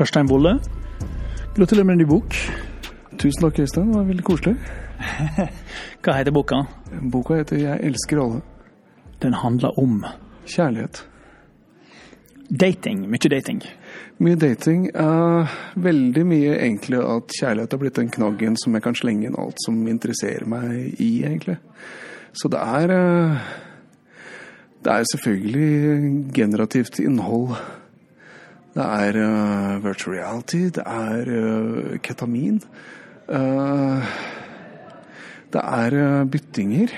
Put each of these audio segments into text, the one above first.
Karstein Wolle, gratulerer med en ny bok. Tusen takk, Øystein. Det var veldig koselig. Hva heter boka? Boka heter 'Jeg elsker alle'. Den handler om Kjærlighet. dating. Mye dating. Mye dating. Uh, veldig mye egentlig at kjærlighet har blitt den knaggen som jeg kan slenge inn alt som interesserer meg i, egentlig. Så det er uh, Det er selvfølgelig generativt innhold. Det er uh, virtual reality, det er ketamin. det er byttinger.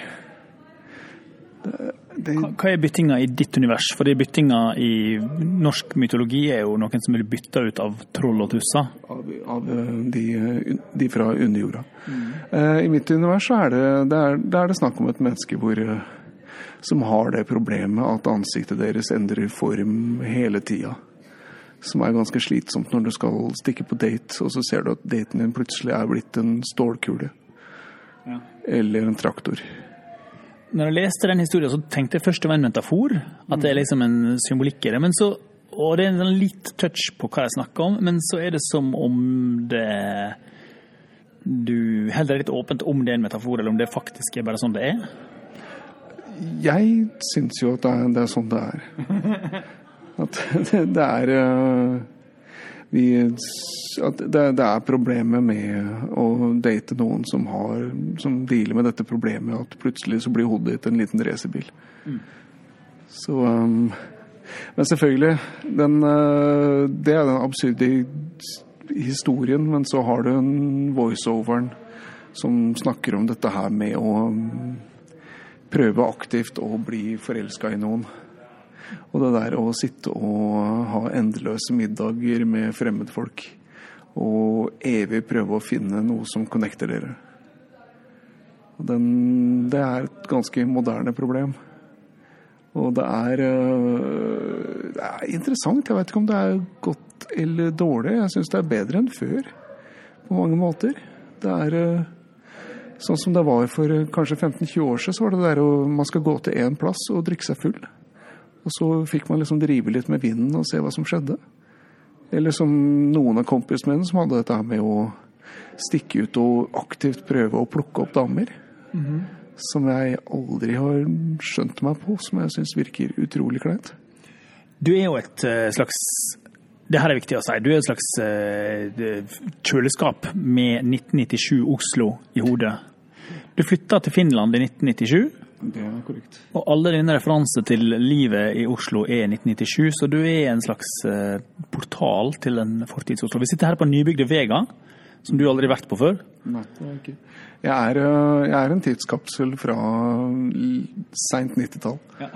Det, Hva er byttinga i ditt univers? Fordi byttinga i norsk mytologi er jo noen som blir bytta ut av troll og tusser. Av, av de, de, fra underjorda. Mm. Uh, I mitt univers så er det, det, er, det er det snakk om et menneske hvor, som har det problemet at ansiktet deres endrer form hele tida. Som er ganske slitsomt når du skal stikke på date, og så ser du at daten din plutselig er blitt en stålkule. Ja. Eller en traktor. Når jeg leste den historien, så tenkte jeg først det var en metafor. At det er liksom en symbolikk i det. Men så, og det er en litt touch på hva jeg snakker om, men så er det som om det Du holder litt åpent om det er en metafor, eller om det faktisk er bare sånn det er? Jeg syns jo at det er, det er, sånn det er. At det, er uh, vi, at det, det, er problemet med å date noen som, har, som dealer med dette problemet, at plutselig så blir hodet ditt en liten racerbil. Mm. Så um, Men selvfølgelig, den, uh, det er den absurde historien, men så har du en voiceoveren som snakker om dette her med å um, prøve aktivt å bli forelska i noen. Og det der å sitte og ha endeløse middager med fremmedfolk og evig prøve å finne noe som connecter dere. Den, det er et ganske moderne problem. Og det er, øh, det er interessant. Jeg vet ikke om det er godt eller dårlig. Jeg syns det er bedre enn før på mange måter. Det er øh, sånn som det var for øh, kanskje 15-20 år siden, så var det der å man skal gå til én plass og drikke seg full. Og så fikk man liksom drive litt med vinden og se hva som skjedde. Eller som noen av kompismennene som hadde dette med å stikke ut og aktivt prøve å plukke opp damer. Mm -hmm. Som jeg aldri har skjønt meg på, som jeg syns virker utrolig kleint. Du er jo et eh, slags det her er viktig å si. Du er et slags uh, kjøleskap med 1997 Oslo i hodet. Du flytta til Finland i 1997. Det er korrekt. Og alle dine referanser til livet i Oslo er 1997, så du er en slags eh, portal til en fortids-Oslo. Vi sitter her på nybygde Vega, som du aldri har vært på før. Nei, det er ikke. Jeg er, eh, jeg er en tidskapsel fra seint 90-tall. Ja.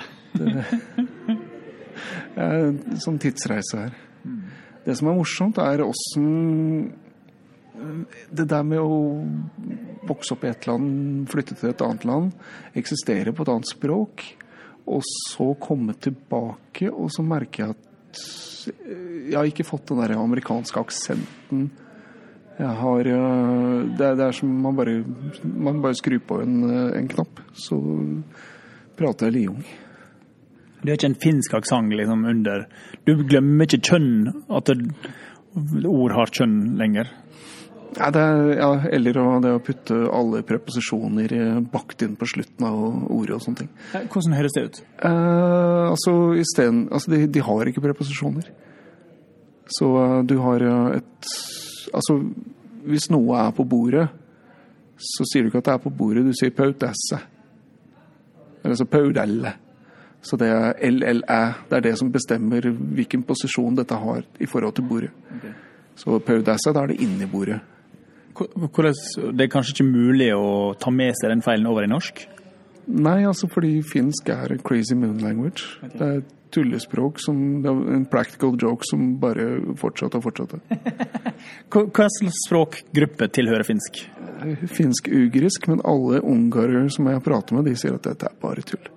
jeg er en sånn tidsreise her. Mm. Det som er morsomt, er åssen det der med å vokse opp i et land, flytte til et annet land, eksistere på et annet språk, og så komme tilbake, og så merker jeg at jeg har ikke fått den der amerikanske aksenten. Jeg har eh, Det er, det er som man bare, man bare skrur på en, en knapp, så prater jeg liung. Du har ikke en finsk aksent liksom under Du glemmer ikke kjønn, at ord har kjønn lenger? Ja, er, ja, eller det å putte alle preposisjoner bakt inn på slutten av ordet og sånne ting. Hvordan høres det ut? Eh, altså, stedet, altså de, de, har ikke preposisjoner. Så uh, du har eh, et Altså, hvis noe er på bordet, så sier du ikke at det er på bordet, du sier pautesse. Eller så paudelle. Så det er LLæ. Det er det som bestemmer hvilken posisjon dette har i forhold til bordet. Okay. Så paudesse, da er det inni bordet. Det er kanskje ikke mulig å ta med seg den feilen over i norsk? Nei, altså fordi finsk er en crazy moon language. Okay. Det er et tullespråk som det er en practical joke som bare fortsatte og fortsatte. Hva slags språkgruppe tilhører finsk? Finsk-ugrisk, men alle ungarere som jeg prater med, de sier at dette er bare tull.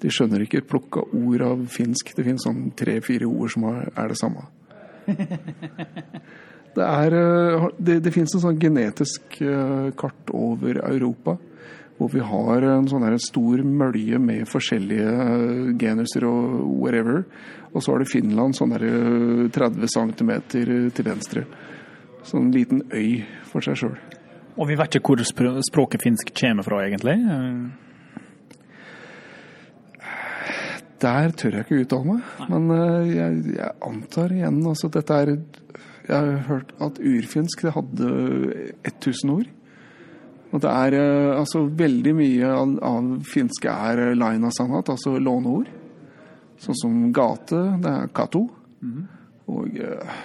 De skjønner ikke plukka ord av finsk. Det finnes sånn tre-fire ord som er det samme. Det, er, eh, det, det finnes en sånn genetisk eh, kart over Europa Hvor vi har en sånn her stor mølje med forskjellige eh, genuser og whatever. Og så har du Finland sånn eh, 30 cm til venstre. Sånn liten øy for seg sjøl. Og vi vet ikke hvor språket finsk kommer fra, egentlig. Der tør jeg ikke uttale meg, men jeg, jeg antar igjen altså dette er Jeg har hørt at urfinsk det hadde 1000 ord. Og det er eh, altså veldig mye av, av finske er eh, sannhet, altså låneord. Sånn som gate, det er kato. Og eh,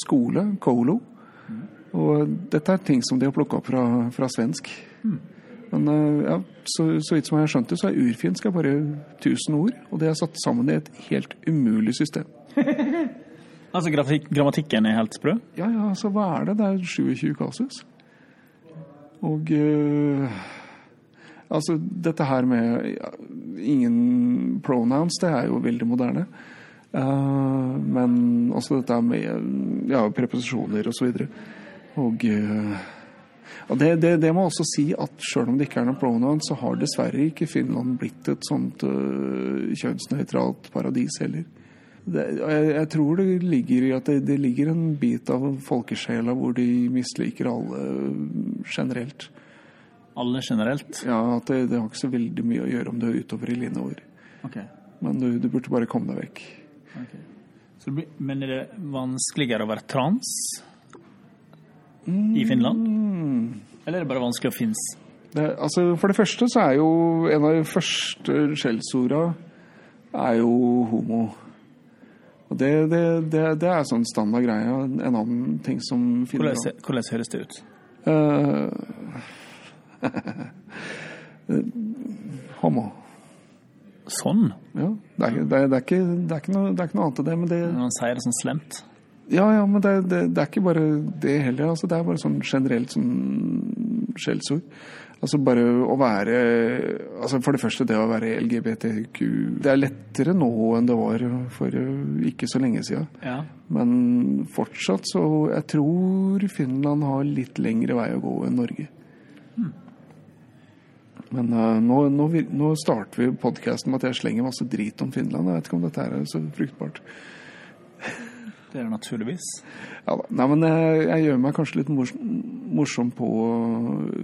skole, kolo. Og dette er ting som de har plukka opp fra, fra svensk. Men eh, ja, så, så vidt som jeg har skjønt det, så er urfinsk er bare 1000 ord. Og det er satt sammen i et helt umulig system. altså grammatikken er helt sprø. Ja, ja, altså hva er det? Det er 27 kasus. Og uh, Altså, dette her med ingen pronouns, det er jo veldig moderne. Uh, men også dette med ja, preposisjoner og så videre. Og uh, og det, det, det må også si at selv om det ikke er noen pronouns, så har dessverre ikke Finland blitt et sånt kjønnsnøytralt paradis heller. Det, jeg, jeg tror det ligger i at det, det ligger en bit av folkesjela hvor de misliker alle øh, generelt. Alle generelt. Ja, at det, det har ikke så veldig mye å gjøre om du er utover i linjeord. Okay. Men du, du burde bare komme deg vekk. Okay. Blir, men er det vanskeligere å være trans i Finland? Eller er det bare vanskelig å finnes? Det, altså, for det første så er jo en av de første skjellsorda er jo homo. Og det, det, det, det er sånn standard greie. En annen ting som finner Hvordan, hvordan høres det ut? Uh, homo. Sånn? Ja. Det er, ikke, noe, annet enn det. Men det, Når man sier det sånn slemt? Ja, ja, men det, det, det er ikke bare det heller. Altså, det er bare sånn generelt sånn skjellsord. Altså bare å være altså For det første, det å være LGBTQ Det er lettere nå enn det var for ikke så lenge siden. Ja. Men fortsatt så Jeg tror Finland har litt lengre vei å gå enn Norge. Men uh, nå, nå, nå starter vi podkasten med at jeg slenger masse drit om Finland. Jeg vet ikke om dette er så fruktbart. Det er det naturligvis. Ja. Nei, men jeg, jeg gjør meg kanskje litt mors morsom på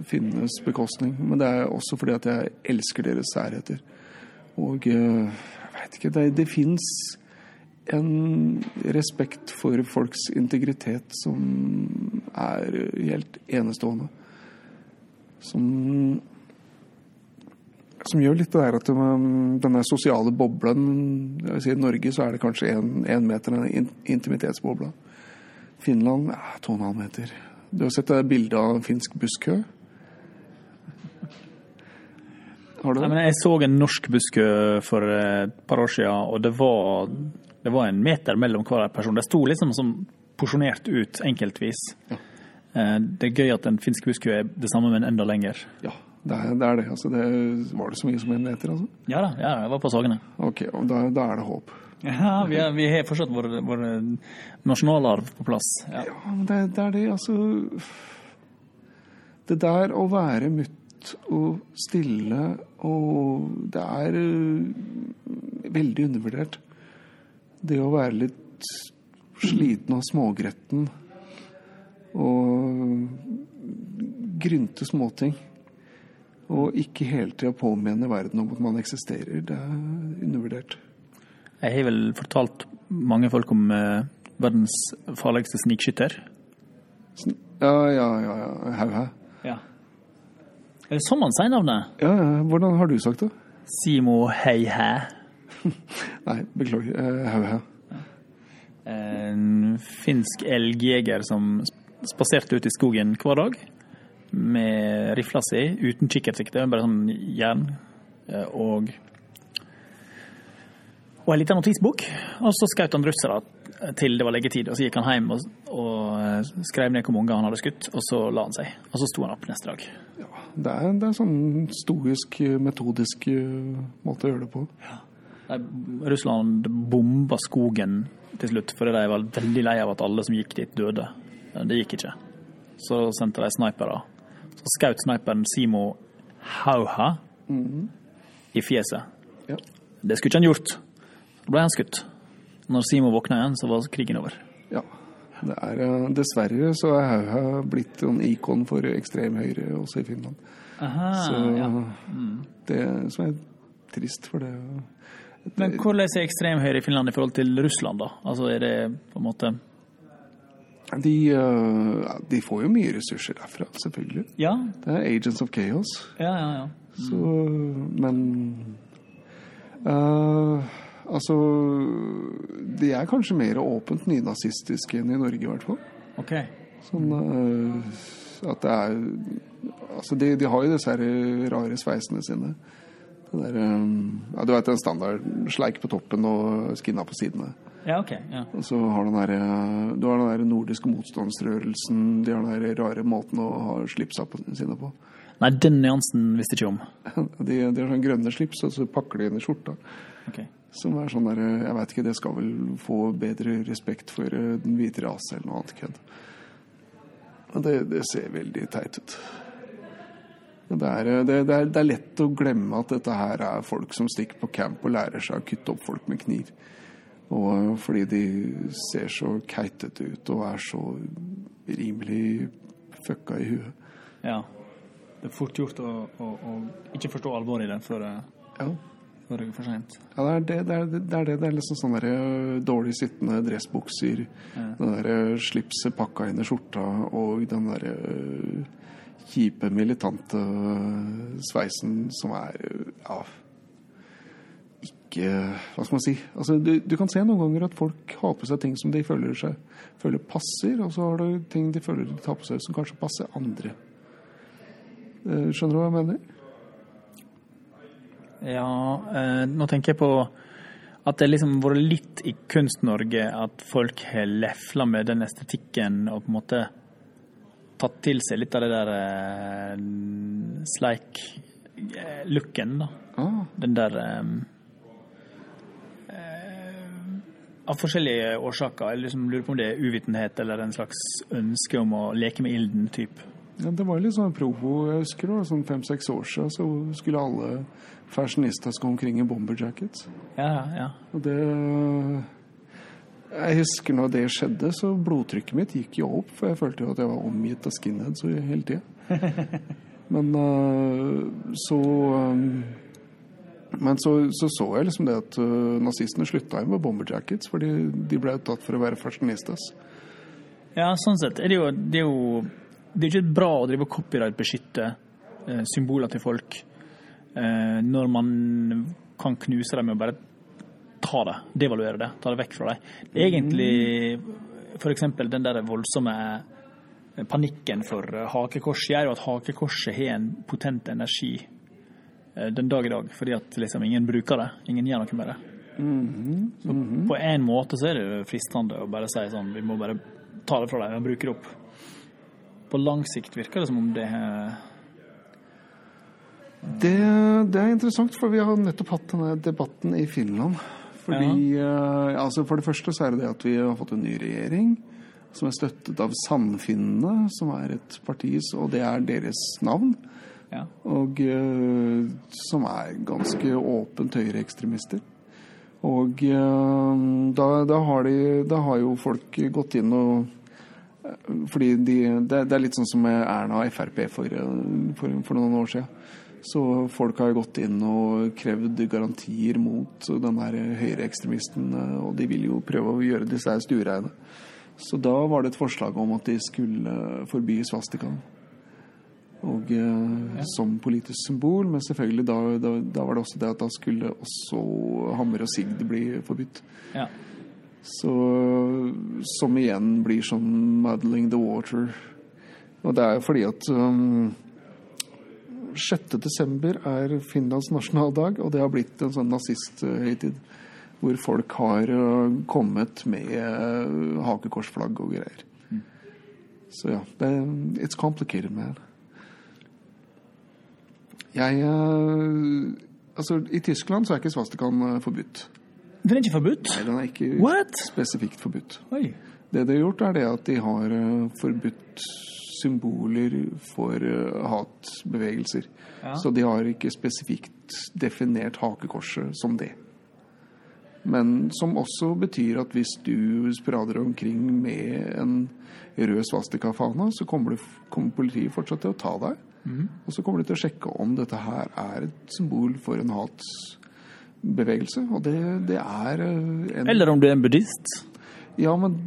finnenes bekostning. Men det er også fordi at jeg elsker deres særheter. Og eh, jeg veit ikke Det, det fins en respekt for folks integritet som er helt enestående. Som som gjør litt det der at denne sosiale boblen jeg vil si I Norge så er det kanskje én meter, den intimitetsbobla. Finland ja, to og en halv meter. Du har sett det bildet av en finsk busskø? Har du Nei, det? men jeg så en norsk busskø for et par år siden, og det var, det var en meter mellom hver person. Det sto liksom som porsjonert ut enkeltvis. Ja. Eh, Det er gøy at en finsk busskø er det samme, men enda lenger. Ja, det er det. Er det. Altså, det. Var det så mye som en meter, altså? Ja da, ja, jeg var på Sagene. Ok, og da, da er det håp. Ja, vi, er, vi har fortsatt vår, vår nasjonalarv på plass. Ja. Ja, men det, det er det, altså Det der å være mutt og stille og Det er øh, veldig undervurdert. Det å være litt sliten og smågretten og grynte småting. Og ikke hele tida påminne verden om at man eksisterer. Det er undervurdert. Jeg har vel fortalt mange folk om eh, verdens farligste snikskytter. Sn- Ja, ja, ja. ja. Haug-hæ. Ja. Er det sånn man sier navnet? Ja, ja. Hvordan har du sagt det? Simo Heihæ. Nei, beklager. Eh, Haug-hæ. En finsk elgjeger som spaserte ut i skogen hver dag med rifla si uten kikkertsikte, bare sånn jern. eh, Og og ei lita notisbok. Og så skjøt han russere til det var leggetid. Og så gikk han hjem og, og eh, skrev ned hvor mange han hadde skutt, og så la han seg. Og så sto han opp neste dag. Ja, det er, det er sånn stoisk, eh, metodisk måte å gjøre det på. Ja. Russland bomba skogen til slutt, fordi de var veldig lei av at alle som gikk dit, døde. Det gikk ikke. Så sendte de snipere. Så skjøt sniperen Simo Hauha i fjeset. Ja. Det skulle ikke han gjort. Da ble han skutt. Når Simo våkna igjen, så var krigen over. ja. Det er, eh, dessverre så er Hauha blitt en ikon for ekstrem høyre også i Finland. Aha, Så ja. det som er trist, for det Men hvordan er ekstrem høyre i Finland i forhold til Russland, da? Altså er det på en måte De, eh, de får jo mye ressurser derfra, selvfølgelig. Ja, Det er Agents of Chaos. ja, ja. ja. Så, men uh, Altså De er kanskje mer åpent nynazistiske enn i Norge, i hvert fall. OK. Sånn uh, at det er Altså, de, de har jo disse rare sveisene sine. Det der, um, ja, du vet den standard sleik på toppen og skinna på sidene. Ja, OK. Ja. Og så har den der, eh, du har den der nordiske motstandsrørelsen. De har den der rare måten å ha slipsa sine på. Nei, den nyansen visste ikke om. De, de har sånn grønne slips, og så pakker de inn i skjorta. Okay. Som er sånn der, Jeg vet ikke, det skal vel få bedre respekt for eh, den hvite rase eller noe annet kødd. Det, det ser veldig teit ut. Det er, eh, det, det, er, det er lett å glemme at dette her er folk som stikker på camp og lærer seg å kutte opp folk med kniv. Og eh, fordi de ser så keitete ut og er så rimelig fucka i huet. Ja. Det er fort gjort å, å, å ikke forstå alvoret i det før, det- Ja. før det er for seint. Ja, det er det. Det er det. Er, det. Det er liksom sånne der, dårlig sittende dressbukser, den der ø, slipset pakka inn i skjorta og den der kjipe, militante sveisen som er ja ikke Hva skal man si? Altså, du, du kan se noen ganger at folk har på seg ting som de føler, seg, føler passer, og så har du ting de føler de tar på seg som kanskje passer andre. Eh, Skjønner du hva jeg mener? Ja, eh, nå tenker jeg på at det liksom vært litt i Kunst-Norge at folk har lefla med den estetikken og på en måte tatt til seg litt av det der eh, sleik-looken, da. Ah, Den der eh, eh, Av forskjellige årsaker. Jeg liksom lurer på om det er uvitenhet eller en slags ønske om å leke med ilden, typ. Ja, det var litt sånn provo, jeg husker det, sånn fem-seks år siden, så skulle alle fashionister gå omkring i bomberjackets. Ja, ja. Og det Jeg husker når det skjedde, så blodtrykket mitt gikk jo opp, for jeg følte jo at jeg var omgitt av skinheads hele tida. Men øh, så øh, Men så, så så jeg liksom det at uh, nazistene slutta med bomberjackets, fordi de ble tatt for å være fashionistas. Ja, sånn sett er det jo Det er jo det er ikke bra å drive copyright-beskytte uh, symboler til folk uh, når man kan knuse dem med å bare ta det, devaluere det, ta det vekk fra dem. Egentlig f.eks. den der voldsomme panikken for hakekors gjør jo at hakekorset har en potent energi den dag i dag, fordi at liksom ingen bruker det. Ingen gjør noe med det. Så på en måte så er det jo fristende å bare si sånn Vi må bare ta det fra deg og bruke det opp. På lang sikt virker det som om det eh, Det, det er interessant, for vi har nettopp hatt denne debatten i Finland. Fordi, ja. altså For det første så er det det at vi har fått en ny regjering som er støttet av Sannfinnene, som er et parti, og det er deres navn. Ja. Og eh, som er ganske åpent høyreekstremister. Og eh, da, da, har de, da har jo folk gått inn og eh, Fordi de, det, er litt sånn som med Erna og Frp for, for, for noen år siden. Så folk har gått inn og krevd garantier mot den der høyreekstremisten, og de vil jo prøve å gjøre disse stuereine. Så da var det et forslag om at de skulle forby svastikaen. Og eh, som politisk symbol, men selvfølgelig da, da, da var det også det at da skulle også hammer og sigd bli forbudt. ja. Så Som igjen blir sånn 'muddling the water'. Og det er jo fordi at um, 6. desember er Finlands nasjonaldag, og det har blitt en sånn nazisthøytid. Hvor folk har uh, kommet med uh, hakekorsflagg og greier. Så ja, det, it's complicated, man. Jeg uh, Altså, i Tyskland så er ikke svastikaen uh, forbudt. Den er ikke forbudt? Nei, den er ikke What? spesifikt forbudt. Oi. Det de har gjort, er det at de har eh, forbudt symboler for eh, hatbevegelser. Ja. Så de har ikke spesifikt definert hakekorset som det. Men som også betyr at hvis du sprader omkring med en rød svastikafane, så kommer, du, kommer politiet fortsatt til å ta deg. Og så kommer de til å sjekke om dette her er et symbol for en hatsbevegelse. Og det, det er eh, en Eller om du er en buddhist. Ja, men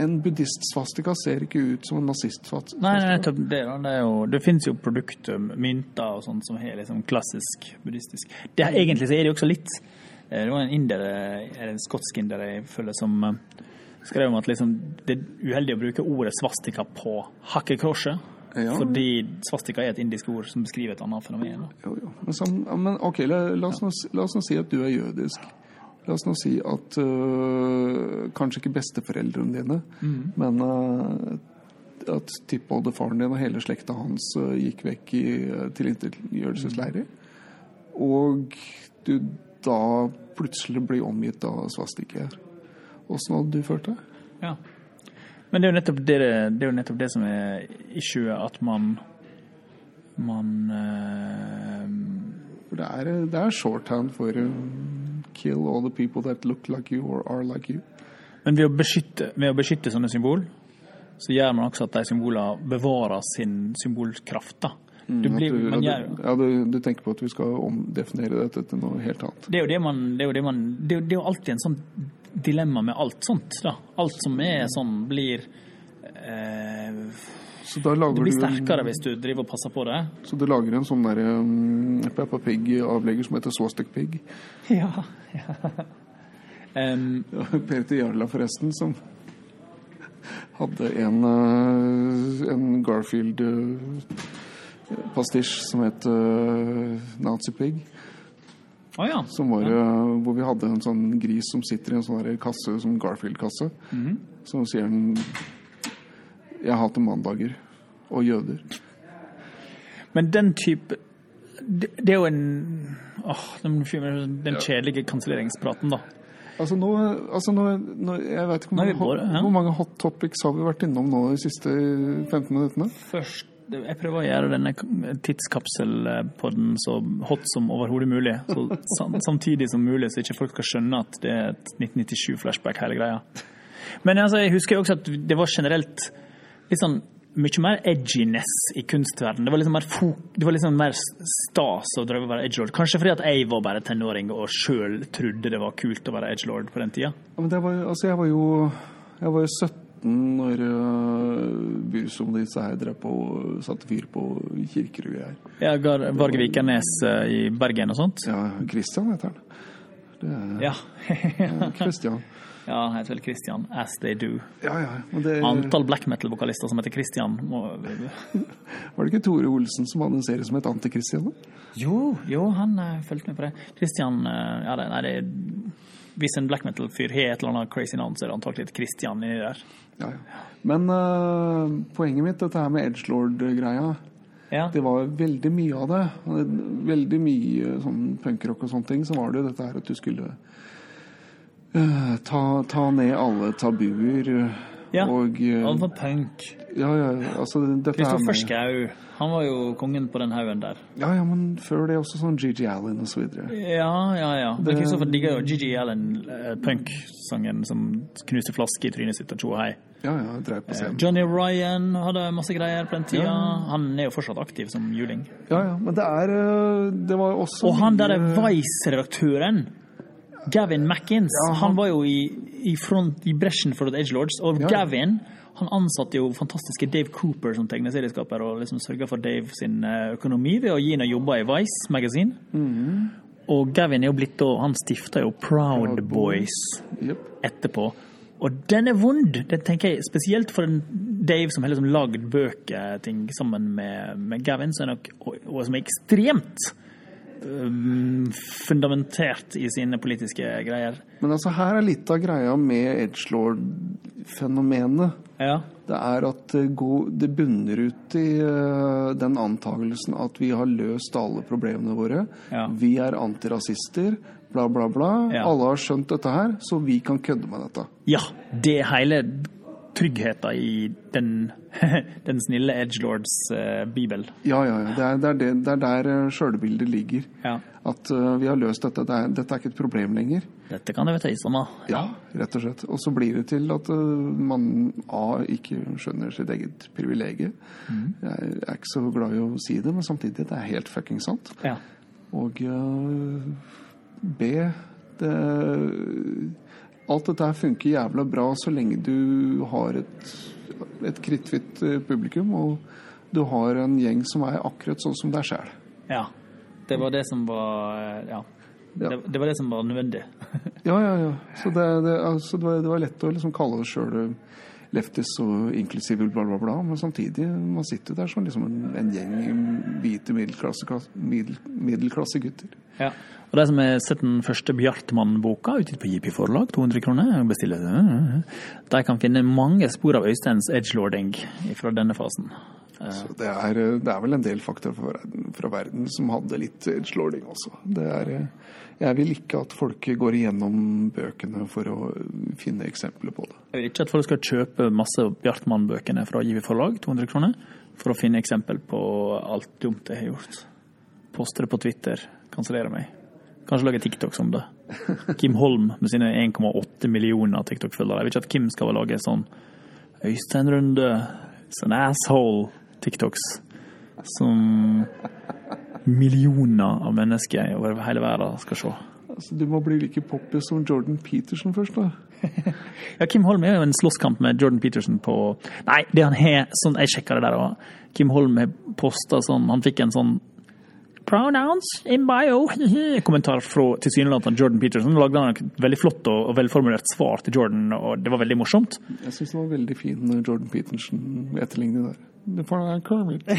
en buddhist-svastika ser ikke ut som en nazist-svastika. Nei, nei, det. Det, jo, det finnes jo produkter, mynter og sånt som er liksom klassisk buddhistisk. Det egentlig så er det jo også litt eh, Det var en indere, eller en skotsk inder jeg føler som eh, skrev om at liksom, det er uheldig å bruke ordet svastika på hakkekorset. Ja. Fordi svastika er et indisk ord som beskriver et annet fenomen. Jo, jo. Men, sam, men ok, la, la, oss nå, la oss nå si at du er jødisk. La oss nå si at øh, kanskje ikke besteforeldrene dine, men øh, at tippoldefaren din og hele slekta hans øh, gikk vekk i øh, Mm. Og du da plutselig blir omgitt av svastikaer. Åssen hadde du følt deg? Ja. Men det er jo nettopp det, det, jo nettopp det som er issuet, at man man uh, det er, det er shorthand for uh, kill all the people that look like you or are like you. Men ved å, beskytte, ved å beskytte sånne symbol, så gjør man også at de symbolene bevarer sin symbolkraft. da. Du blir, du, man ja, du, ja, du, tenker på at vi skal omdefinere dette til noe helt annet. det er jo det man Det er jo, det man, det er jo alltid en sånn dilemma med alt sånt. da. Alt som er sånn, blir eh, Så da Det lager, blir du, sterkere hvis du driver og passer på det. så du lager en sånn derre um, Peppa Pig-avlegger som heter Swastik Pig. Ja. Em, Peter Jarla, forresten, som hadde en, uh, en Garfield-pastisj som het uh, Nazi Pig. Å ja. Som var, ja. hvor vi hadde en sånn gris som sitter i en sånn kasse, som Garfield-kasse. Så sier den 'Jeg hater mandager og jøder'. Men den type Det, det er jo en åh, den, den kjedelige kanselleringspraten, da. Altså nå, altså nå, nå Jeg vet ikke hvor Nå mange, hot, ja. hvor mange hot topics har vi vært innom nå de siste 15 minuttene? Først, jeg prøver å gjøre denne tidskapselpodden så hot som overhodet mulig. Så samtidig som mulig, så ikke folk skal skjønne at det er et 1997-flashback, hele greia. Men altså, jeg husker jo også at det var generelt litt sånn mye mer edginess i kunstverden. Det var liksom mer, det var liksom mer stas å drømme å være edgelord. Kanskje fordi at jeg var bare tenåring og sjøl trodde det var kult å være edgelord på den tida. Ja, men var, altså jeg var jo jeg var jo 17 når uh, som disse her drev på satte fyr på kirker her. Ja, Gar Varg Vikernes uh, i Bergen og sånt. Ja, Kristian heter han. Er Ja. ja, ja, han heter vel Kristian as they do. Ja, ja. Det, Antall black metal-vokalister som heter Kristian må... var det ikke Tore Olsen som hadde en serie som het Anti-Christian? da? Jo, jo, han uh, fulgte med på det. Kristian uh, ja, det, nei, det, Hvis en black metal-fyr har et eller annet crazy navn, så er det antakelig et Christian inni der. Ja, ja. Men uh, poenget mitt, dette her med edgelord-greia Ja. Det var veldig mye av det. Veldig mye sånn punkrock og sånne ting. Så var det jo dette her at du skulle uh, ta, ta ned alle tabuer. eh, Ja, Og eh, Han var punk. Ja, ja, altså dette Kristoffer Schou. Han var jo kongen på den haugen der. Ja, ja, men før det også sånn Gigi Allen og så videre. Ja, ja, ja. Men Det- Kristoffer digger jo Gigi Allen, eh, punk-sangen som knuste flaske i trynet sitt og tjo hei. Ja, ja, dreier drev på scenen. Johnny Ryan hadde masse greier på den tida. Han er jo fortsatt aktiv som juling. Ja, ja, men det er eh, Det var også Og han derre Vice-redaktøren, Gavin Mackins, Ja, han, han- var jo i, i front i bresjen for The Edgelords. Og Ja. Gavin han ansatte jo fantastiske Dave Cooper som tegneserieskaper og liksom sørga for Dave sin eh, økonomi ved å gi ham jobber i Vice Magazine. Mhm. Og Gavin er jo blitt da Han stifta jo Proud Proud Boys yep. etterpå. Og den er vond! Det tenker jeg Spesielt for en Dave som har liksom lagd bøker ting sammen med, med Gavin, så er nok, og, og som er ekstremt fundamentert i sine politiske greier. Men altså, her er litt av greia med edgelord-fenomenet. Ja. Det er at det, bunner ut i eh, den antagelsen at vi har løst alle problemene våre. Ja. Vi er antirasister. bla, bla, bla. Ja. Alle har skjønt dette her, så vi kan kødde med dette. Ja, det hele tryggheten i den, den snille edgelords uh, bibel. Ja, ja, ja. Det er, det er, det, det er der eh, sjølbildet ligger. Ja. At uh, vi har løst dette. Det er, dette er ikke et problem lenger. Dette kan det være tøys om, da. Ja, rett og slett. Og så blir det til at uh, man A ikke skjønner sitt eget privilegium. Jeg er ikke så glad i å si det, men samtidig, det er helt fucking sant. Ja. Og eh, B det, Alt dette her funker jævla bra så lenge du har et, et krittfritt eh, publikum, og du har en gjeng som er akkurat sånn som deg sjæl. ja. Det var det som var eh, Ja. Ja. Det, det var det som var nødvendig. Ja, ja, ja. Så det, det, altså, det, var, det var lett å liksom kalle oss sjøl leftis og inklusive bla, bla, bla. Men samtidig, man sitter der som liksom en, en gjeng hvite middelklasse, middel, middelklasse Ja. Og de som har sett den første Bjartmann-boka utgitt på JP Forlag, 200 kroner, bestiller det. De kan finne mange spor av Øysteins edgelording fra denne fasen. Så det er, det er vel en del faktorer fra verden, fra verden som hadde litt slåling også. Det er, jeg vil ikke at folk går igjennom bøkene for å finne eksempler på det. Jeg vil ikke at folk skal kjøpe masse Bjartmann-bøkene fra Givi Forlag, 200 kroner, for å finne eksempel på alt dumt jeg har gjort. Poste det på Twitter, kansellere meg. Kanskje lage TikToks om det. Kim Holm med sine 1,8 millioner TikTok-følgere. Jeg vil ikke at Kim skal lage sånn Øystein Runde, sånn asshole TikToks som millioner av mennesker over hele verden skal se. Altså, du må bli like poppy som Jordan Peterson først, da. Ja, Kim Holm er jo en slåsskamp med Jordan Peterson på Nei, det han har sånn, Jeg sjekka det der òg. Kim Holm har posta sånn Han fikk en sånn Pronouns in bio. Kommentar fra tilsynelatende Jordan Peterson. Lagde han et veldig flott og, velformulert svar til Jordan, og det var veldig morsomt. Jeg syns det var veldig fin Jordan Peterson-etterligning der. Være Kermit.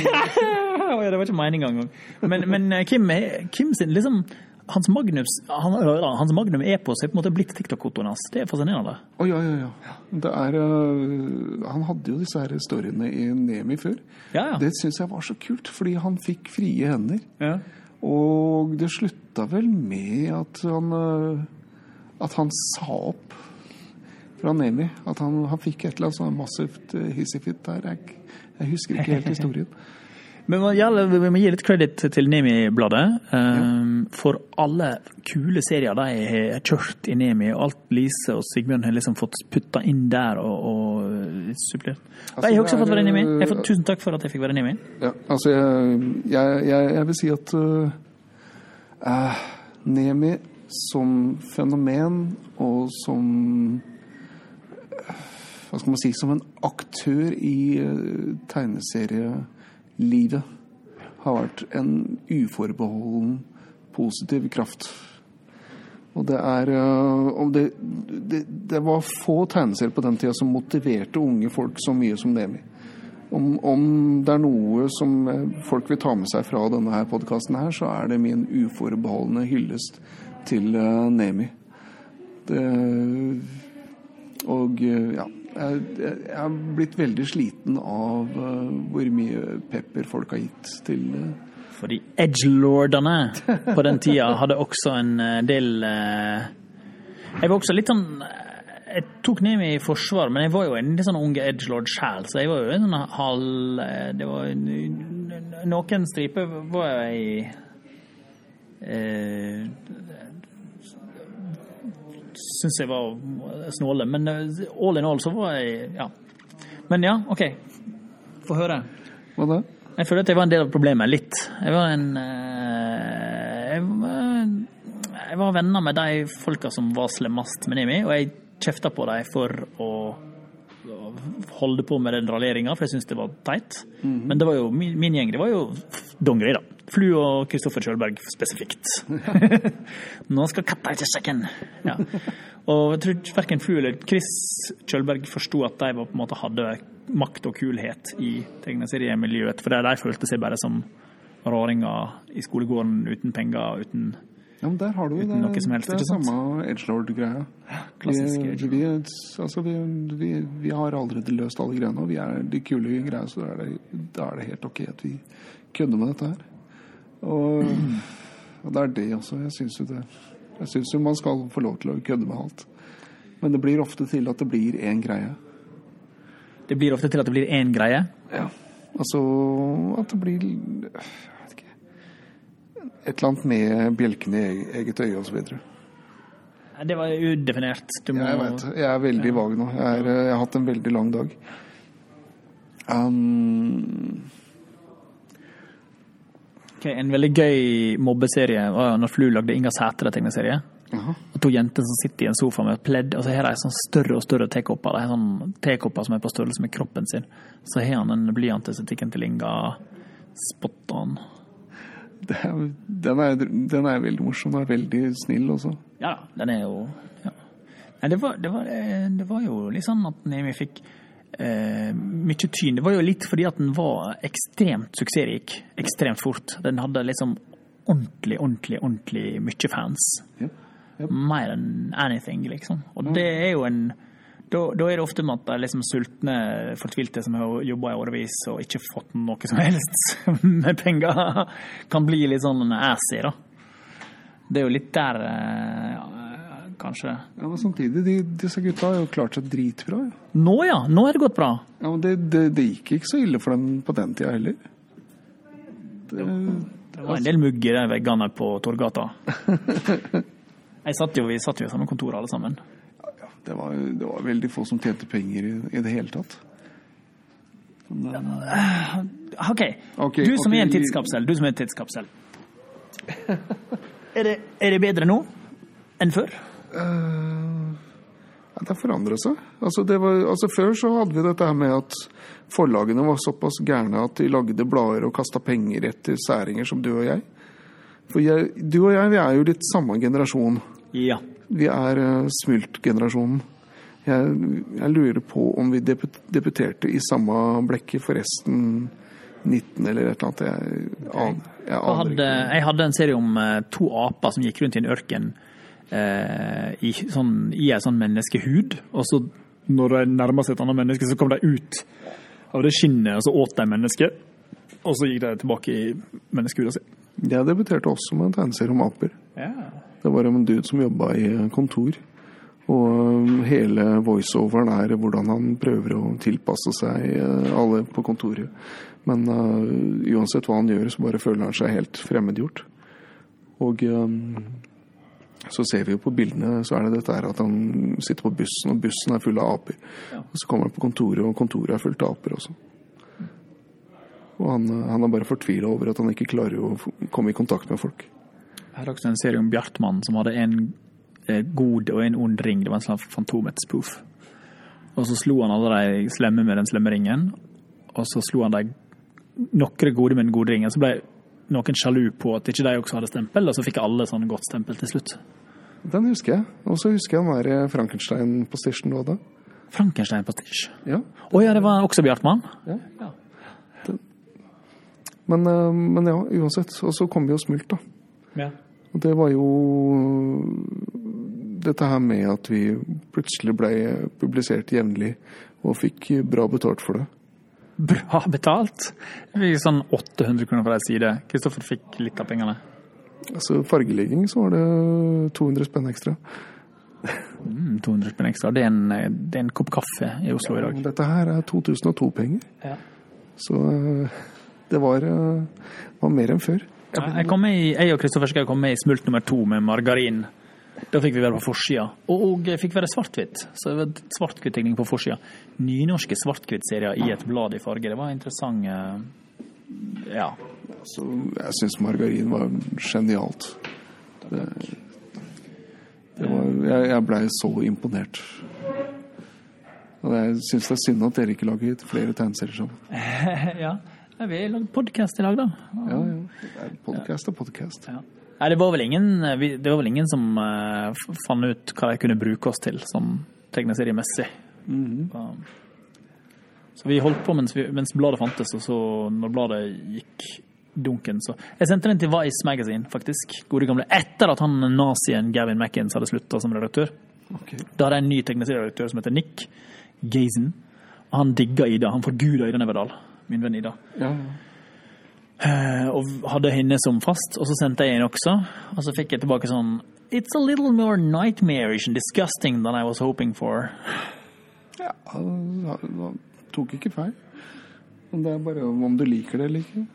Ja, det var ikke meninga engang. Men, men eh, Kim, Kim sin liksom hans Magnus, han, hans magnum epos er på en måte blitt TikTok-kontoen hans. Det er fascinerende. Å ja, ja, ja. Det er, uh, han hadde jo disse her storyene i Nemi før. Ja, ja. Det syns jeg var så kult, fordi han fikk frie hender. Ja. Og det slutta vel med at han uh, At han sa opp fra Nemi. At han, han fikk et eller annet sånn massivt hissefitt der. Jeg, jeg husker ikke helt historien. Men vi må gi litt kreditt til Nemi-bladet um, for alle kule serier de har kjørt i Nemi. og Alt Lise og Sigbjørn har liksom fått putta inn der og, og supplert. Altså, jeg har også er, fått være Nemi. Jeg har øh, Tusen takk for at jeg fikk være Nemi. Ja, altså jeg, jeg, jeg, jeg vil si at eh, Nemi som fenomen og som eh, Hva skal man si Som en aktør i uh, tegneserielivet har vært en uforbeholden positiv kraft. Og det er øh, og det, det, det var få tegneserier på den tida som motiverte unge folk så mye som Nemi. Om, om det er noe som eh, folk vil ta med seg fra denne her podkasten så er det min uforbeholdne hyllest til Nemi. Det, og ja jeg, har blitt veldig sliten av øh, hvor mye pepper folk har gitt til øh, Fordi edgelordene på den tida hadde også en eh, del eh, Jeg var også litt sånn eh, Jeg tok ned meg i forsvar, men jeg var jo en litt sånn unge edgelord sjæl, så jeg var jo en sånn halv eh, Det var Noen striper var jeg eh, Syns jeg var snåle, men eh, all in all så var jeg Ja. Men ja, OK. Få høre. Hva da? Jeg føler at jeg var en del av problemet, litt. Jeg var en eh, jeg, var- jeg var venner med de folka som var slemmest med Nemi, og jeg kjefta på dem for å holde på med den raljeringa, for jeg syntes det var teit. Men det var jo, min, min gjeng det var jo dongeri, da. Flu og Kristoffer Kjølberg spesifikt. Nå skal katta ut i sekken! Ja. Og jeg tror verken Flu eller Chris Kjølberg forsto at de var, på en måte hadde makt og kulhet i tegneseriemiljøet, for de følte seg bare som raringer i skolegården uten penger, uten Ja, men der har du uten det. Helst, det er samme edgelord-greia. Vi, vi, altså vi, vi, vi har allerede løst alle greiene, og vi er de kule greiene, så da er, det, da er det helt ok at vi kødder med dette her. Og, og det er det også. Jeg syns jo det Jeg syns jo man skal få lov til å kødde med alt. Men det blir ofte til at det blir én greie. Det blir ofte til at det blir én greie. Ja. Altså at det blir Jeg vet ikke Et eller annet med bjelken i e- eget øye osv. videre. Det var udefinert. Du må Jeg vet, jeg er veldig vag nå. Jeg, er, jeg har hatt en veldig lang dag. Um, Ok, En veldig gøy mobbeserie var når Flu lagde Inga Sætre-tegneserie. Uh Og to jenter som sitter i en sofa med et pledd, og så har de sånn større og større tekopper. De har sånn tekopper som er på størrelse med kroppen sin. Så har han en blyantestetikken til Inga spotta han. Den, den er veldig morsom og veldig snill også. Ja den er jo ja. Nei, det var, det, var, eh, det var jo litt sånn at Nemi fikk eh, mye tyn. Det var jo litt fordi at den var ekstremt suksessrik ekstremt fort. Den hadde liksom ordentlig, ordentlig, ordentlig mye fans. Yep. Yep. Mer enn anything, liksom. Og det er jo en da, da er det ofte med at de liksom sultne, fortvilte som har jobba i årevis og ikke fått noe som helst med penger, kan bli litt sånn assy, da. Det er jo litt der, eh, kanskje. Ja, men samtidig, de, disse gutta har jo klart seg dritbra. Ja. Nå ja, nå har det gått bra. Ja, men det, det, det gikk ikke så ille for dem på den tida heller. Det, Det var en del mugg i de veggene på Torgata. Jeg satt jo, vi satt jo i samme kontor alle sammen. ja, det, var, det var veldig få som tjente penger i, i det hele tatt. Men, eh, OK, Ok, du som okay. er en tidskapsel. Du som er en tidskapsel. Er det, er det bedre nå enn før? Ja, det har seg. Altså, det var, altså, før så hadde vi dette her med at forlagene var såpass gærne at de lagde blader og kasta penger etter særinger som du og jeg. For jeg, du og jeg, vi er jo litt samme generasjon. Ja. Vi er uh, smultgenerasjonen. Jeg, jeg lurer på om vi debut, debuterte i samme blekket forresten 19 eller et eller annet. Jeg, an, jeg Jeg hadde, hadde en serie om uh, to aper som gikk rundt i en ørken i, sånn, i en sånn menneskehud. Og så når de nærma seg et annet menneske, så kom de ut av det skinnet, og så åt de mennesket. Og så gikk de tilbake i menneskehuda si. Jeg debuterte også med en tegneserie om aper. Ja. Det var en dude som jobba i kontor. Og um, hele voiceoveren er hvordan han prøver å tilpasse seg alle på kontoret. Men uh, uansett hva han gjør, så bare føler han seg helt fremmedgjort. Og um, så ser vi jo på bildene, så er det dette her at han sitter på bussen, og bussen er full av aper. Og så kommer han på kontoret, og kontoret er fullt av aper også. Og han, han er bare fortvila over at han ikke klarer å komme i kontakt med folk. Jeg hadde også en serie om Bjartmann som hadde en eh, god og en ond ring. Det var en sånn Fantomets poof. Og så slo han alle de slemme med den slemme ringen, og så slo han de noen gode med den gode ringen. Så ble noen sjalu på at ikke de også hadde stempel, og så fikk alle sånn godt stempel til slutt. Den husker jeg. Og så husker jeg den der Frankenstein på Station du hadde. Frankenstein på Stitch. Ja. Å ja, det var også Bjartmann? ja. Men, eh, men ja, uansett. Og så kom vi jo smult, da. Ja. Og det var jo dette her med at vi plutselig ble publisert jevnlig og fikk bra betalt for det. Bra betalt. Vi fikk sånn 800 kroner for ei side. Kristoffer fikk litt av pengene. Altså fargelegging så var det 200 spenn ekstra. Mm, 200 spenn ekstra. Det er, en, det er en kopp kaffe i Oslo i dag. Dette her er 2002-penger. Ja. Så eh, det var, eh, var mer enn før. Ja, Jeg, kom med i, jeg og Kristoffer skal komme med i smult nummer to med margarin. Da fikk vi være på forsida. Og, og fikk være svart-hvitt. Så det var svart-hvitt-tegning på forsida. Nynorske svart-hvitt-serier i et blad i farge. Det var interessant. eh, Ja. Så jeg syns margarin var genialt. Det, det var, jeg jeg blei så imponert. Og jeg syns det er synd at dere ikke lager flere tegneserier sammen. ja. Vi har lagd podkast i dag, da. Ja, ja. Podkast er podkast. Ja. Nei, det var vel ingen, det var vel ingen som eh, fant ut hva de kunne bruke oss til sånn tegneseriemessig. Så, så vi holdt på mens, vi, mens bladet fantes, og så når bladet gikk dunken, så Jeg sendte den til Vice Magazine, faktisk. Gode gamle. Etter at han nazien Gavin Mackins hadde slutta som redaktør. Okay. Da hadde jeg en ny tegneserieredaktør som heter Nick Gazen. Han digga Ida. Han forguda Ida Neverdal, min venn Ida. Ja, ja. Eh, og hadde henne som fast, og så sendte jeg inn også. Og så fikk jeg tilbake sånn It's a little more nightmarish and disgusting than I was hoping for. Ja, han han tok ikke feil. Det er bare om du liker det eller ikke.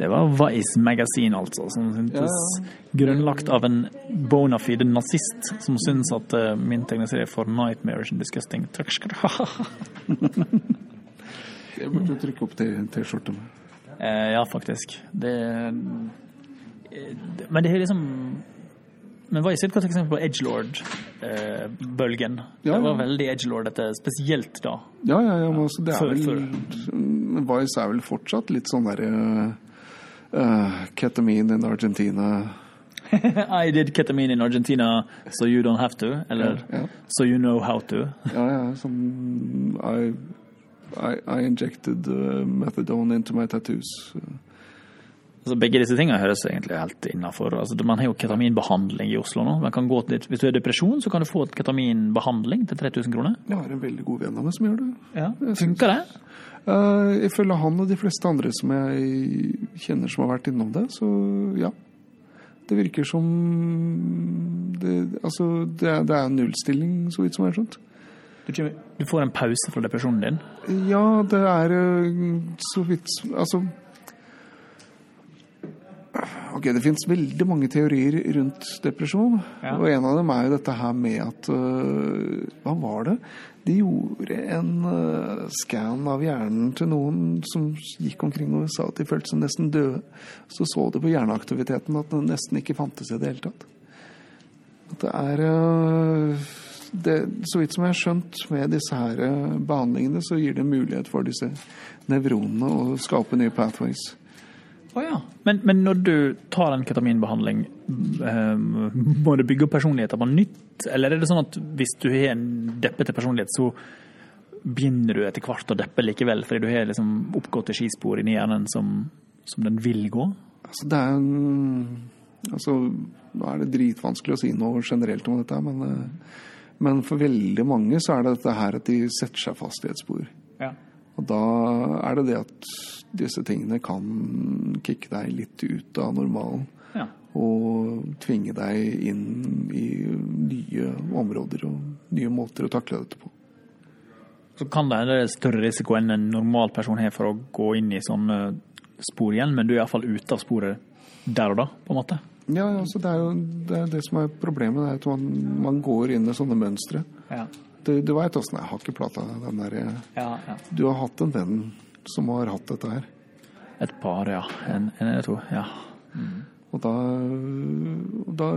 Det var Vice Magasin, altså, som syntes Ja, grunnlagt av en bona fide nazist som syns at eh, min tegneserie er for nightmarish and disgusting. Takk skal du ha. Jeg burde trykke opp til T-skjorte med. Eh, ja, faktisk. Det, eh, det Men det er liksom Men Vice er sitt godt eksempel på edgelord-bølgen. Ja, Det var ja. veldig edgelordete, spesielt da. Ja, ja, ja, men altså, det er Før- vel men Vice er vel fortsatt litt sånn derre uh, Ketamine in Argentina. I did ketamine in Argentina, so you don't have to. Eller Ja, ja. so you know how to. Ja, ja, sånn I, I, I injected uh, methadone into my tattoos. Altså, begge disse tingene høres egentlig helt innafor. Altså, man har jo ketaminbehandling i Oslo nå. Man kan gå til, hvis du har depresjon, så kan du få et ketaminbehandling til 3000 kroner. Jeg har en veldig god venn av meg som gjør det. Ja. Funker det? Uh, ifølge han og de fleste andre som jeg kjenner som har vært innom det, så ja. Det virker som det, Altså, det det er nullstilling, så vidt som jeg har skjønt. Du, du får en pause fra depresjonen din. Ja, det er uh, så vidt Altså Ok, Det finnes veldig mange teorier rundt depresjon. Ja. Og en av dem er jo dette her med at uh, Hva var det? De gjorde en uh, scan av hjernen til noen som gikk omkring og sa at de følte seg nesten døde. Så så de på hjerneaktiviteten at den nesten ikke fantes i det hele tatt. At det er øh, det, Så vidt som jeg har skjønt med disse her øh, behandlingene, så gir det mulighet for disse nevronene å skape nye pathways. Å ja. Men, men når du tar en ketaminbehandling, eh, må du bygge opp personligheten på nytt? Eller er det sånn at hvis du har en deppete personlighet, så begynner du etter hvert å deppe likevel, fordi du har liksom oppgåtte skispor inni hjernen som, som den vil gå? Altså, det er en Altså, nå er det dritvanskelig å si noe generelt om dette, men, eh, men for veldig mange så er det dette her at de setter seg fast i et spor. Ja. Og da er det det at disse tingene kan kicke deg litt ut av normalen. ja. Og tvinge deg inn i nye områder og nye måter å takle dette på. Så kan det er større risiko enn en normal person har for å gå inn i sånne spor igjen, men du er iallfall ute av sporet der og da, på en måte. Ja, altså det er jo det, er det som er problemet, det er at man, man går inn i sånne mønstre. Ja. Du, du veit åssen jeg har ikke plata den der Ja, ja. Du har hatt en venn som har hatt dette her. Et par, ja. En, en eller to. Ja. Og da, da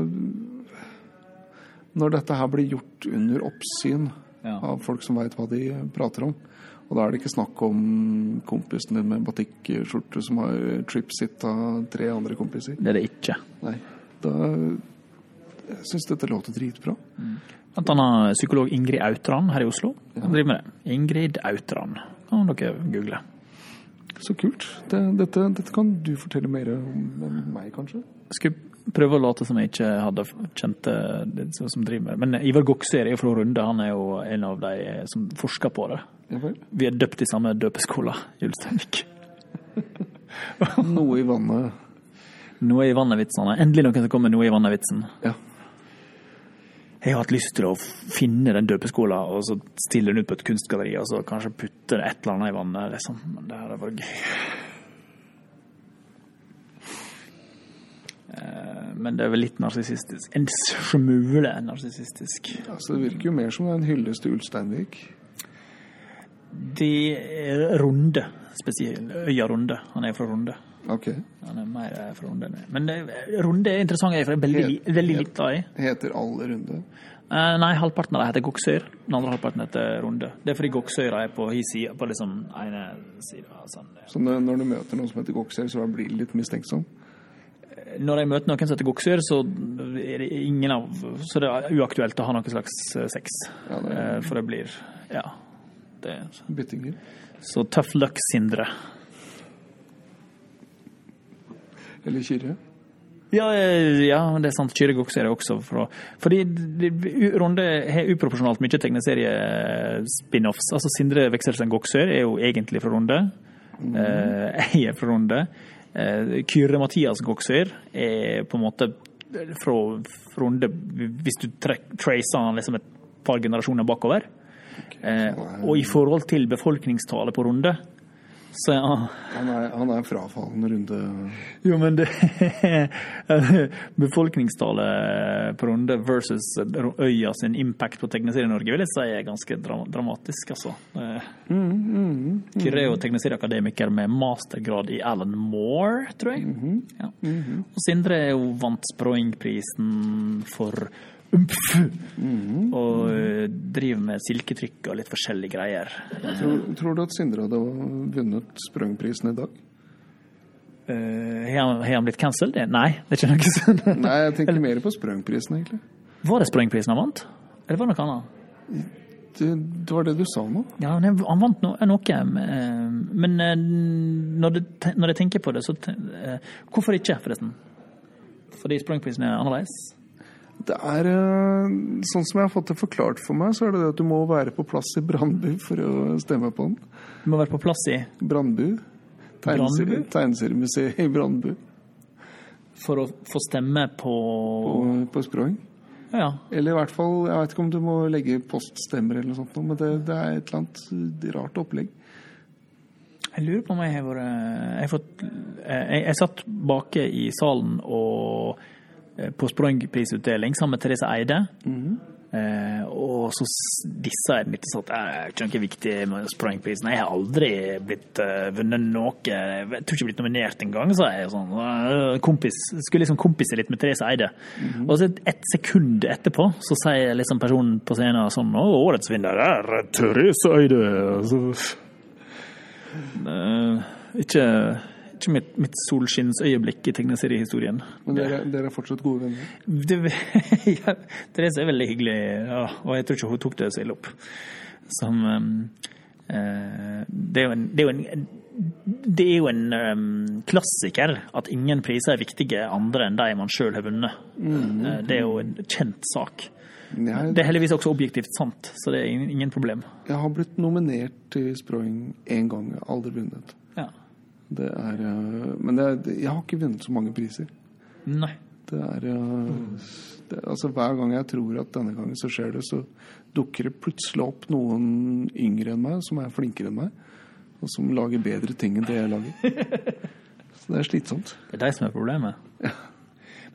Når dette her blir gjort under oppsyn av folk som veit hva de prater om, og da er det ikke snakk om kompisen din med batikkskjorte som har tripsitta tre andre kompiser. Det er det ikke. Nei. Da Jeg syns dette låter dritbra. Blant annet psykolog Ingrid Autran her i Oslo. Han driver med det. Ingrid Autran. Kan dere google. Så kult. Det, dette, dette kan du fortelle mer om enn meg, kanskje? Jeg prøve å late som jeg ikke hadde kjent det som driver med. Men Ivar Gokser er jo fra Runde. Han er jo en av de som forsker på det. Vi er døpt i samme døpeskole, Julsteinvik. Noe i vannet. Noe i vannet-vitsene. Endelig noen som kommer med noe i vannet-vitsen. Ja. Jeg har hatt lyst til å finne den døpeskolen og så stille den ut på et kunstgalleri og så kanskje putte et eller annet i vannet. Liksom. Men det hadde vært gøy. Men det er vel litt narsissistisk. En smule narsissistisk. Altså, det virker jo mer som en hyllest til Ulsteinvik. De er runde, spesielt. Øya Runde. Han er fra Runde. Ok. Han er mer eh, fra Runde. enn jeg. Men eh, Runde er interessant, jeg er veldig, veldig litt lite øy. Heter alle runde. Eh, nei, halvparten av dem heter Goksøyr. Den andre halvparten heter Runde. Det er fordi Goksøyra er på hi sida, på liksom ene sida. Sånn. Så når du møter noen som heter Goksøyr, så blir du litt mistenksom? Når jeg møter noen som heter Goksyr, så er det ingen av Så det er uaktuelt å ha noe slags eh, sex. Ja, det er- Eh, For det blir Ja. Det, Byttinger? så tough luck, Sindre. Eller Kyrre? Ja, eh, ja, det er sant. Kyrre Goksyr er også fra Fordi det- det- Ronde har uproporsjonalt mye tegneserie-spin-offs. Altså Sindre Wekselsen Goksyr er jo egentlig fra Runde. Eh, jeg er fra Runde. Eh, Kyrre-Mathias Goksøyr er på en måte fra Runde Hvis du tracer han liksom et par generasjoner bakover. Eh, og i forhold til befolkningstallet på Runde, så ja. han Han er, han er frafallende runde Jo, men det Befolkningstallet på Runde versus øya sin impact på tegneserie-Norge vil jeg si er ganske dra dramatisk, altså. Mm, Kyrre er jo tegneserieakademiker med mastergrad i Alan Moore, tror jeg. ja. Og Sindre er jo vant Sproing-prisen for umf, og eh, driver med silketrykk og litt forskjellige greier. tror, tror du at Sindre hadde vunnet Sprøngprisen i dag? Eh, Har han, han blitt cancelled? Nei, det er ikke noe sånn. Nei, jeg tenker mer på Sprøngprisen, egentlig. Var det Sproing-prisen han vant? Eller var det noe annet? Det, det var det du sa nå. Ja, han han vant no noe, eh, men eh, når, jeg tenker på det, så Hvorfor ikke, forresten? Fordi Sprøngprisen er annerledes? Det er eh, Sånn som jeg har fått det forklart for meg, så er det det at du må være på plass i Brandbu for å stemme på den. Du må være på plass i Brandbu. Tegneserie- Tegneseriemuseet i Brandbu. for å få stemme på På, på Sprøng. Ja. Eller i hvert fall, jeg vet ikke om du må legge poststemmer eller noe sånt, men det, det er et eller annet rart opplegg. Jeg lurer på om jeg har vært Jeg, har fått, jeg, jeg satt bake i salen og på Sprungprisutdeling sammen med Therese Eide. Eh, og så disse dissa jeg den litt sånn at "Eh, det er ikke viktig med Sprungprisen. Jeg har aldri blitt uh, vunnet noe. Jeg tror ikke jeg har blitt nominert engang, sa jeg. Sånn, eh, kompis, skulle liksom kompise litt med Therese Eide. Og så et, et sekund etterpå så sier liksom personen på scenen sånn Å, årets vinner er Therese Eide. Altså, så Eh, ikke ikke mitt, mitt solskinnsøyeblikk i tegneseriehistorien. Men dere, dere er fortsatt gode venner. Det, ja, Therese er veldig hyggelig, ja, og jeg tror ikke hun tok det så ille opp. Som um, uh, Det er jo en, det er jo en, det er jo en um, klassiker at ingen priser er viktige andre enn de man sjøl har vunnet. Eh, det er jo en kjent sak. Jeg, Det er heldigvis også objektivt sant, så det er ingen, ingen problem. jeg har blitt nominert til Sproing én gang, aldri vunnet. Ja. Det er, eh, men det, er- jeg har ikke vunnet så mange priser. Nei. Det er eh, det, Altså Hver gang jeg tror at denne gangen så skjer det, så dukker det plutselig opp noen yngre enn meg, som er flinkere enn meg, og som lager bedre ting enn det jeg lager. Så det er slitsomt. Det er deg som er problemet.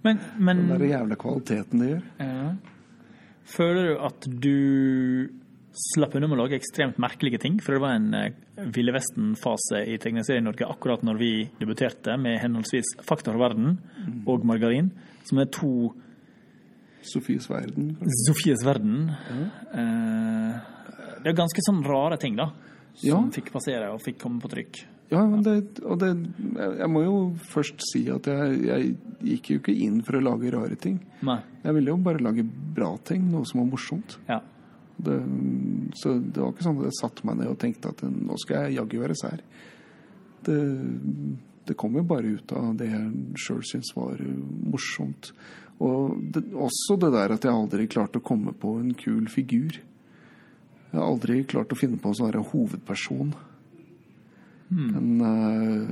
Men, men Den der jævla kvaliteten det gjør. Ja. Føler du at du slapp unna med å lage ekstremt merkelige ting? For det var en eh, Ville Vesten-fase i Tegneserie-Norge akkurat når vi debuterte med henholdsvis Fakta verden og Margarin, som er to Sofies verden. Sofies verden. Eh, det er ganske sånn rare ting, da, som Ja. fikk passere og fikk komme på trykk. Ja, men det, og det jeg må jo først si at jeg, jeg gikk jo ikke inn for å lage rare ting. Nei. Jeg ville jo bare lage bra ting, noe som var morsomt. Ja. Det, så det var ikke sånn at jeg satte meg ned og tenkte at nå skal jeg jaggu være sær. Det, det kom jo bare ut av det jeg sjøl syntes var morsomt. Og det, også det der at jeg aldri klarte å komme på en kul figur. Jeg har aldri klart å finne på en sånn hovedperson. En uh,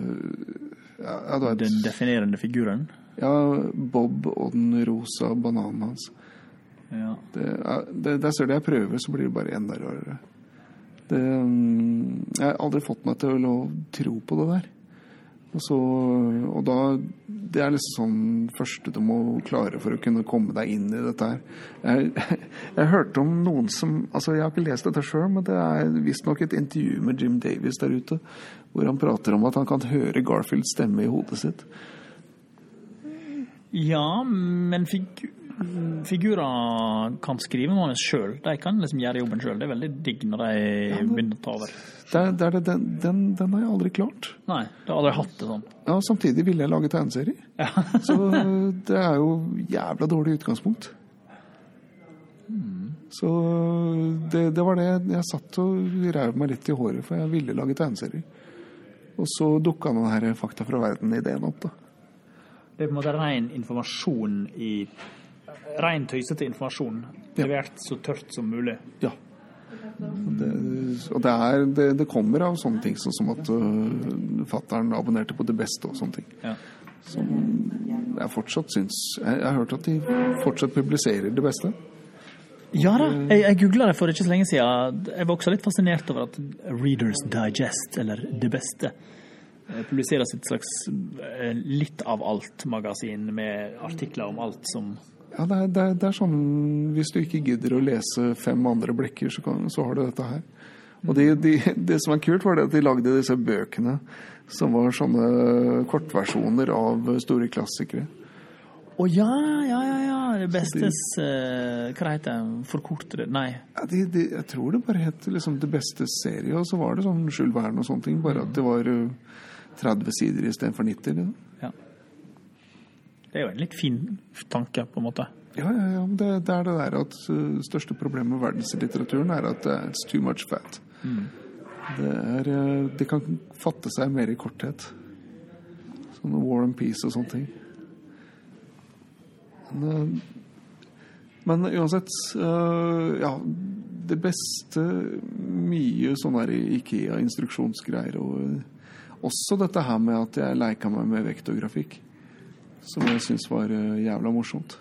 ja, ja, Den definerende figuren. ja, Bob og den rosa bananen hans. Ja. Det, er- det, der ser du jeg prøver, så blir det bare enda rarere. Det, mm, jeg har aldri fått meg til å tro på det der. Og, så, og da Det er liksom sånn første du må klare for å kunne komme deg inn i dette her. Jeg, jeg hørte om noen som altså Jeg har ikke lest dette sjøl, men det er visstnok et intervju med Jim Davis der ute, hvor han prater om at han kan høre Garfields stemme i hodet sitt. Ja, men fig figurer kan skrive manus sjøl. De kan liksom gjøre jobben sjøl. Det er veldig digg når de begynner å ta over. Det er, det er det, den, den, den har jeg aldri klart. Nei, du har aldri hatt det sånn. Ja, Samtidig ville jeg lage tegneserier. Så det er jo jævla dårlig utgangspunkt. Så det, det var det jeg satt og rev meg litt i håret, for jeg ville lage tegneserie. Og så dukka den her Fakta fra verden-ideen opp, da. Det er på en måte ren informasjon i Ren tøysete informasjon. Levert så tørt som mulig. Ja. Det, og det, er, det, det kommer av sånne ting, sånn som at uh, fattern abonnerte på det beste og sånne ting. Ja. Som jeg fortsatt syns Jeg, jeg har hørt at de fortsatt publiserer det beste. Ja da, jeg, jeg googla det for ikke så lenge siden. Jeg var også litt fascinert over at Readers Digest, eller Det Beste, eh, publiserer sitt slags eh, litt av alt-magasin med artikler om alt som Ja, det er, det, er, det er sånn Hvis du ikke gidder å lese fem andre blekker, så, kan, så har du dette her. Og de, de, det som er kult, var det at de lagde disse bøkene som var sånne kortversjoner av store klassikere. Å ja, ja, ja, ja. Det bestes eh, Hva heter det? Forkortere Nei. Ja, de, de, jeg tror det bare het liksom Det beste serie, og så var det sånn Jules Verne og sånne ting. Bare at det var uh, 30 sider istedenfor 90. Liksom. Det er jo en litt fin tanke, på en måte. Ja, ja, ja. Det, det er det der at uh, største problemet med verdenslitteraturen er at uh, it's too much fat. Det er det kan fatte seg mer i korthet. Sånn War and Peace og sånne ting. Men, men uansett Ja, det beste Mye sånn her Ikea-instruksjonsgreier og også dette her med at jeg leika meg med vektografikk. og grafikk. Som jeg syns var uh, jævla morsomt.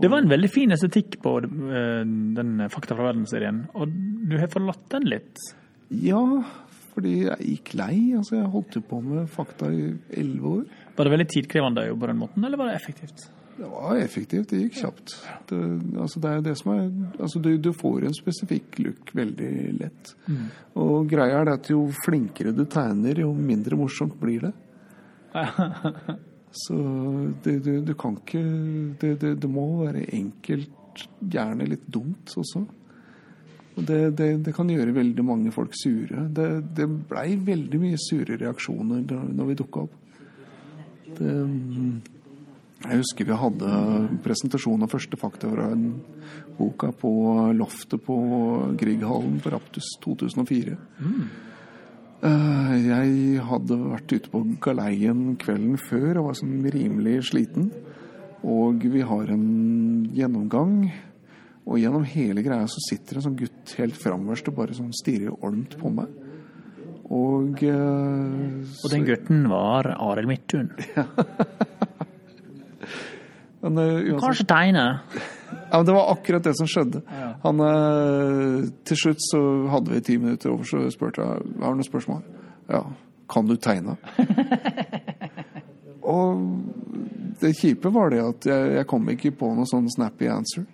Det var en veldig fin estetikk på eh, den Fakta fra verden-serien, og du har forlatt den litt. Ja, fordi jeg gikk lei. Altså, jeg holdt jo på med fakta i elleve år. Var det veldig tidkrevende å jobbe på den måten, eller var det effektivt? Det var effektivt, det gikk kjapt. Det, altså, det er det som er altså, du, du får en spesifikk look veldig lett. Og greia er det at jo flinkere du tegner, jo mindre morsomt blir det. Så det, du, du kan ikke det, det, det må være enkelt, gjerne litt dumt også. Og det, kan gjøre veldig mange folk sure. Det, det blei veldig mye sure reaksjoner da når vi dukka opp. Jeg husker vi hadde presentasjon av første fakta fra boka på loftet på Grieghallen på Raptus 2004. Eh, Jeg hadde vært ute på galeien kvelden før og var sånn rimelig sliten. Og vi har en gjennomgang, og gjennom hele greia så sitter en sånn gutt helt framerst og bare sånn stirrer olmt på meg. Og, eh, Og den gutten var Arild Midthun. men, eh, uansett- Kanskje tegne. Ja, men Det var akkurat det som skjedde. Han, eh, til slutt så hadde vi ti minutter over, så spurte jeg har du noen spørsmål. Ja. Kan du tegne? og det kjipe var det at jeg, jeg kom ikke på noe sånn snappy answer.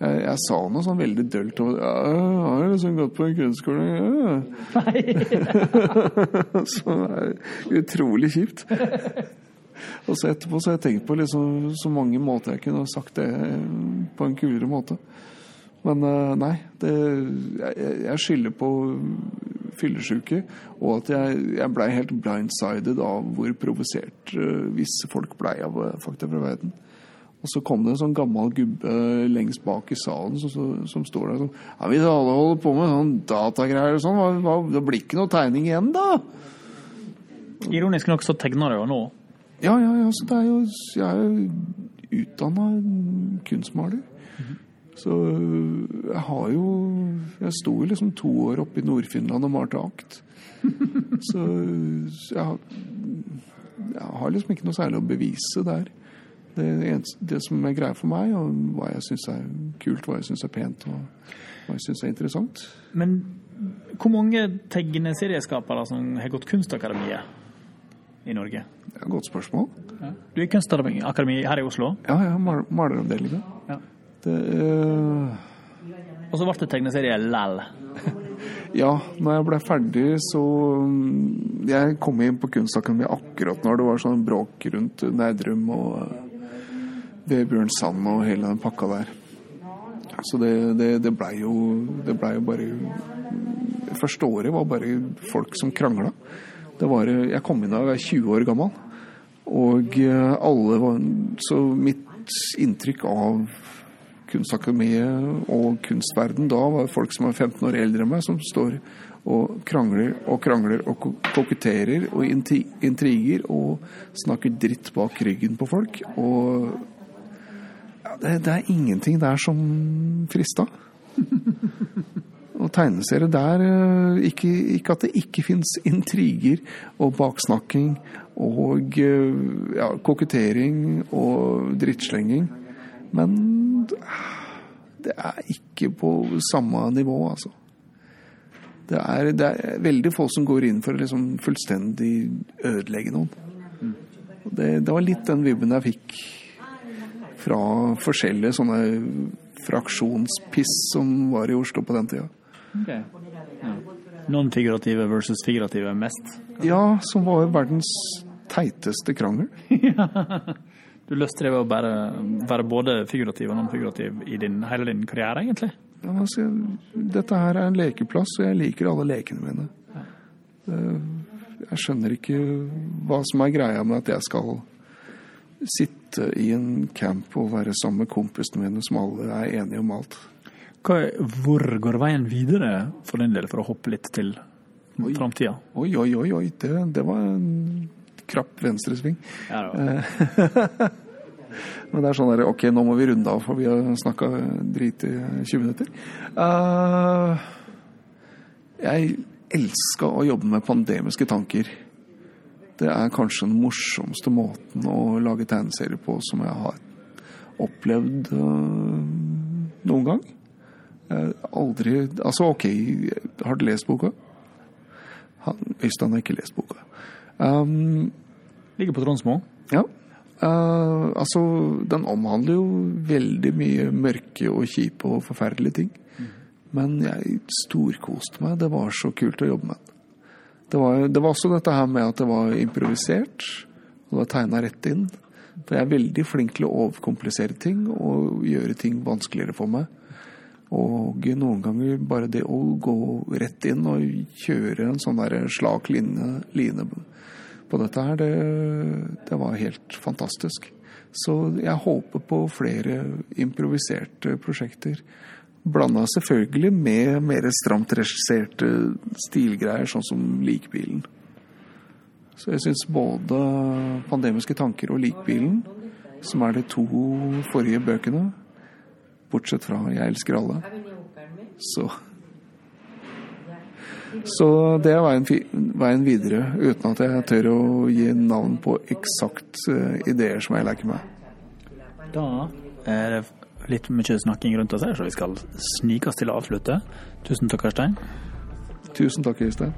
Jeg, jeg sa noe sånn veldig dølt og ja, jeg har liksom gått på en kunstskole. Ja. så det er utrolig kjipt. Og så etterpå så har jeg tenkt på liksom, så mange måter jeg kunne sagt det på en kulere måte. Men eh, nei, det, jeg, jeg skylder på fyllesyke, og at jeg, jeg blei helt blindsided av hvor provosert eh, visse folk blei av eh, Fakta fra verden. Og så kom det en sånn gammel gubbe lengst bak i salen som, som, står der sånn Ja, hvis alle holder på med sånn datagreier og sånn, det blir ikke noe tegning igjen, da? Ironisk nok så tegner det jo nå. Ja, ja, ja. Så det er jo Jeg er jo utdanna kunstmaler. Så jeg har jo Jeg sto jo liksom to år oppe i Nord-Finland og malte akt. Så jeg har, jeg har liksom ikke noe særlig å bevise der. Det, eneste, det som er greia for meg, og hva jeg syns er kult, hva jeg syns er pent, og hva jeg syns er interessant Men hvor mange tegneserieskapere som har gått Kunstakademiet i Norge? Godt spørsmål. Du er i Kunstakademi her i Oslo, Ja, ja, maler, maleravdelinga. Ja. Øh, og så ble det tegneserie LL. Ja, når jeg ble ferdig, så mm, Jeg kom inn på Kunstakademiet akkurat når det var sånn bråk rundt Nerdrum og eh, Vebjørn Sand og hele den pakka der. Så det, det, det blei jo Det blei jo bare første året var bare folk som krangla. Var Jeg kom inn da jeg var 20 år gammel, og eh, alle var Så mitt inntrykk av Kunstakademiet og kunstverden da var folk som er 15 år eldre enn meg, som står og krangler og krangler og ko- koketterer og intriger og snakker dritt bak ryggen på folk. Og ja, det, det er ingenting der som frista. Og tegneserier der eh, ikke, ikke at det ikke fins intriger og baksnakking og eh, ja, kokettering og drittslenging. Men det er ikke på samme nivå, altså. Det er, det er veldig få som går inn for å liksom fullstendig ødelegge noen. Det, det var litt den vibben jeg fikk fra forskjellige sånne fraksjonspiss som var i Oslo på den tida. Okay. Ja. Non-figurative versus figurative mest? Ja, som var verdens teiteste krangel. du løste det ved å bare være både figurativ og non-figurativ i din, hele din karriere, egentlig? Ja, altså, dette her er en lekeplass, og jeg liker alle lekene mine. Jeg skjønner ikke hva som er greia med at jeg skal sitte i en camp og være sammen med kompisene mine som alle er enige om alt. Hva, hvor går veien videre for din del, for å hoppe litt til framtida? Oi, oi, oi, oi. Det, det var en krapp venstresving. Ja, Men det er sånn der, OK, nå må vi runde av, for vi har snakka drit i 20 minutter. Uh, jeg elska å jobbe med pandemiske tanker. Det er kanskje den morsomste måten å lage tegneserier på som jeg har opplevd uh, noen gang. Uh, aldri Altså, OK, har du lest boka? Han, Øystein har ikke lest boka. Um, Ligger på Tronsmo? Ja. Uh, altså, den omhandler jo veldig mye mørke og kjipe og forferdelige ting. Mm. Men jeg storkoste meg. Det var så kult å jobbe med den. Det var, det var også dette her med at det var improvisert, og det var tegna rett inn. For jeg er veldig flink til å overkomplisere ting og gjøre ting vanskeligere for meg. Og noen ganger bare det å gå rett inn og kjøre en sånn der slak line, line på dette her, det, det, var helt fantastisk. Så jeg håper på flere improviserte prosjekter. Blanda selvfølgelig med mer stramt regisserte stilgreier, sånn som Likbilen. Så jeg syns både 'Pandemiske tanker' og 'Likbilen', som er de to forrige bøkene, bortsett fra 'Jeg elsker alle', så så det er veien, veien, videre, uten at jeg tør å gi navn på eksakt uh, ideer som jeg leker med. Da er det litt mye snakking rundt oss her, så vi skal snike oss til å avslutte. Tusen takk, Karstein. Tusen takk, Øystein.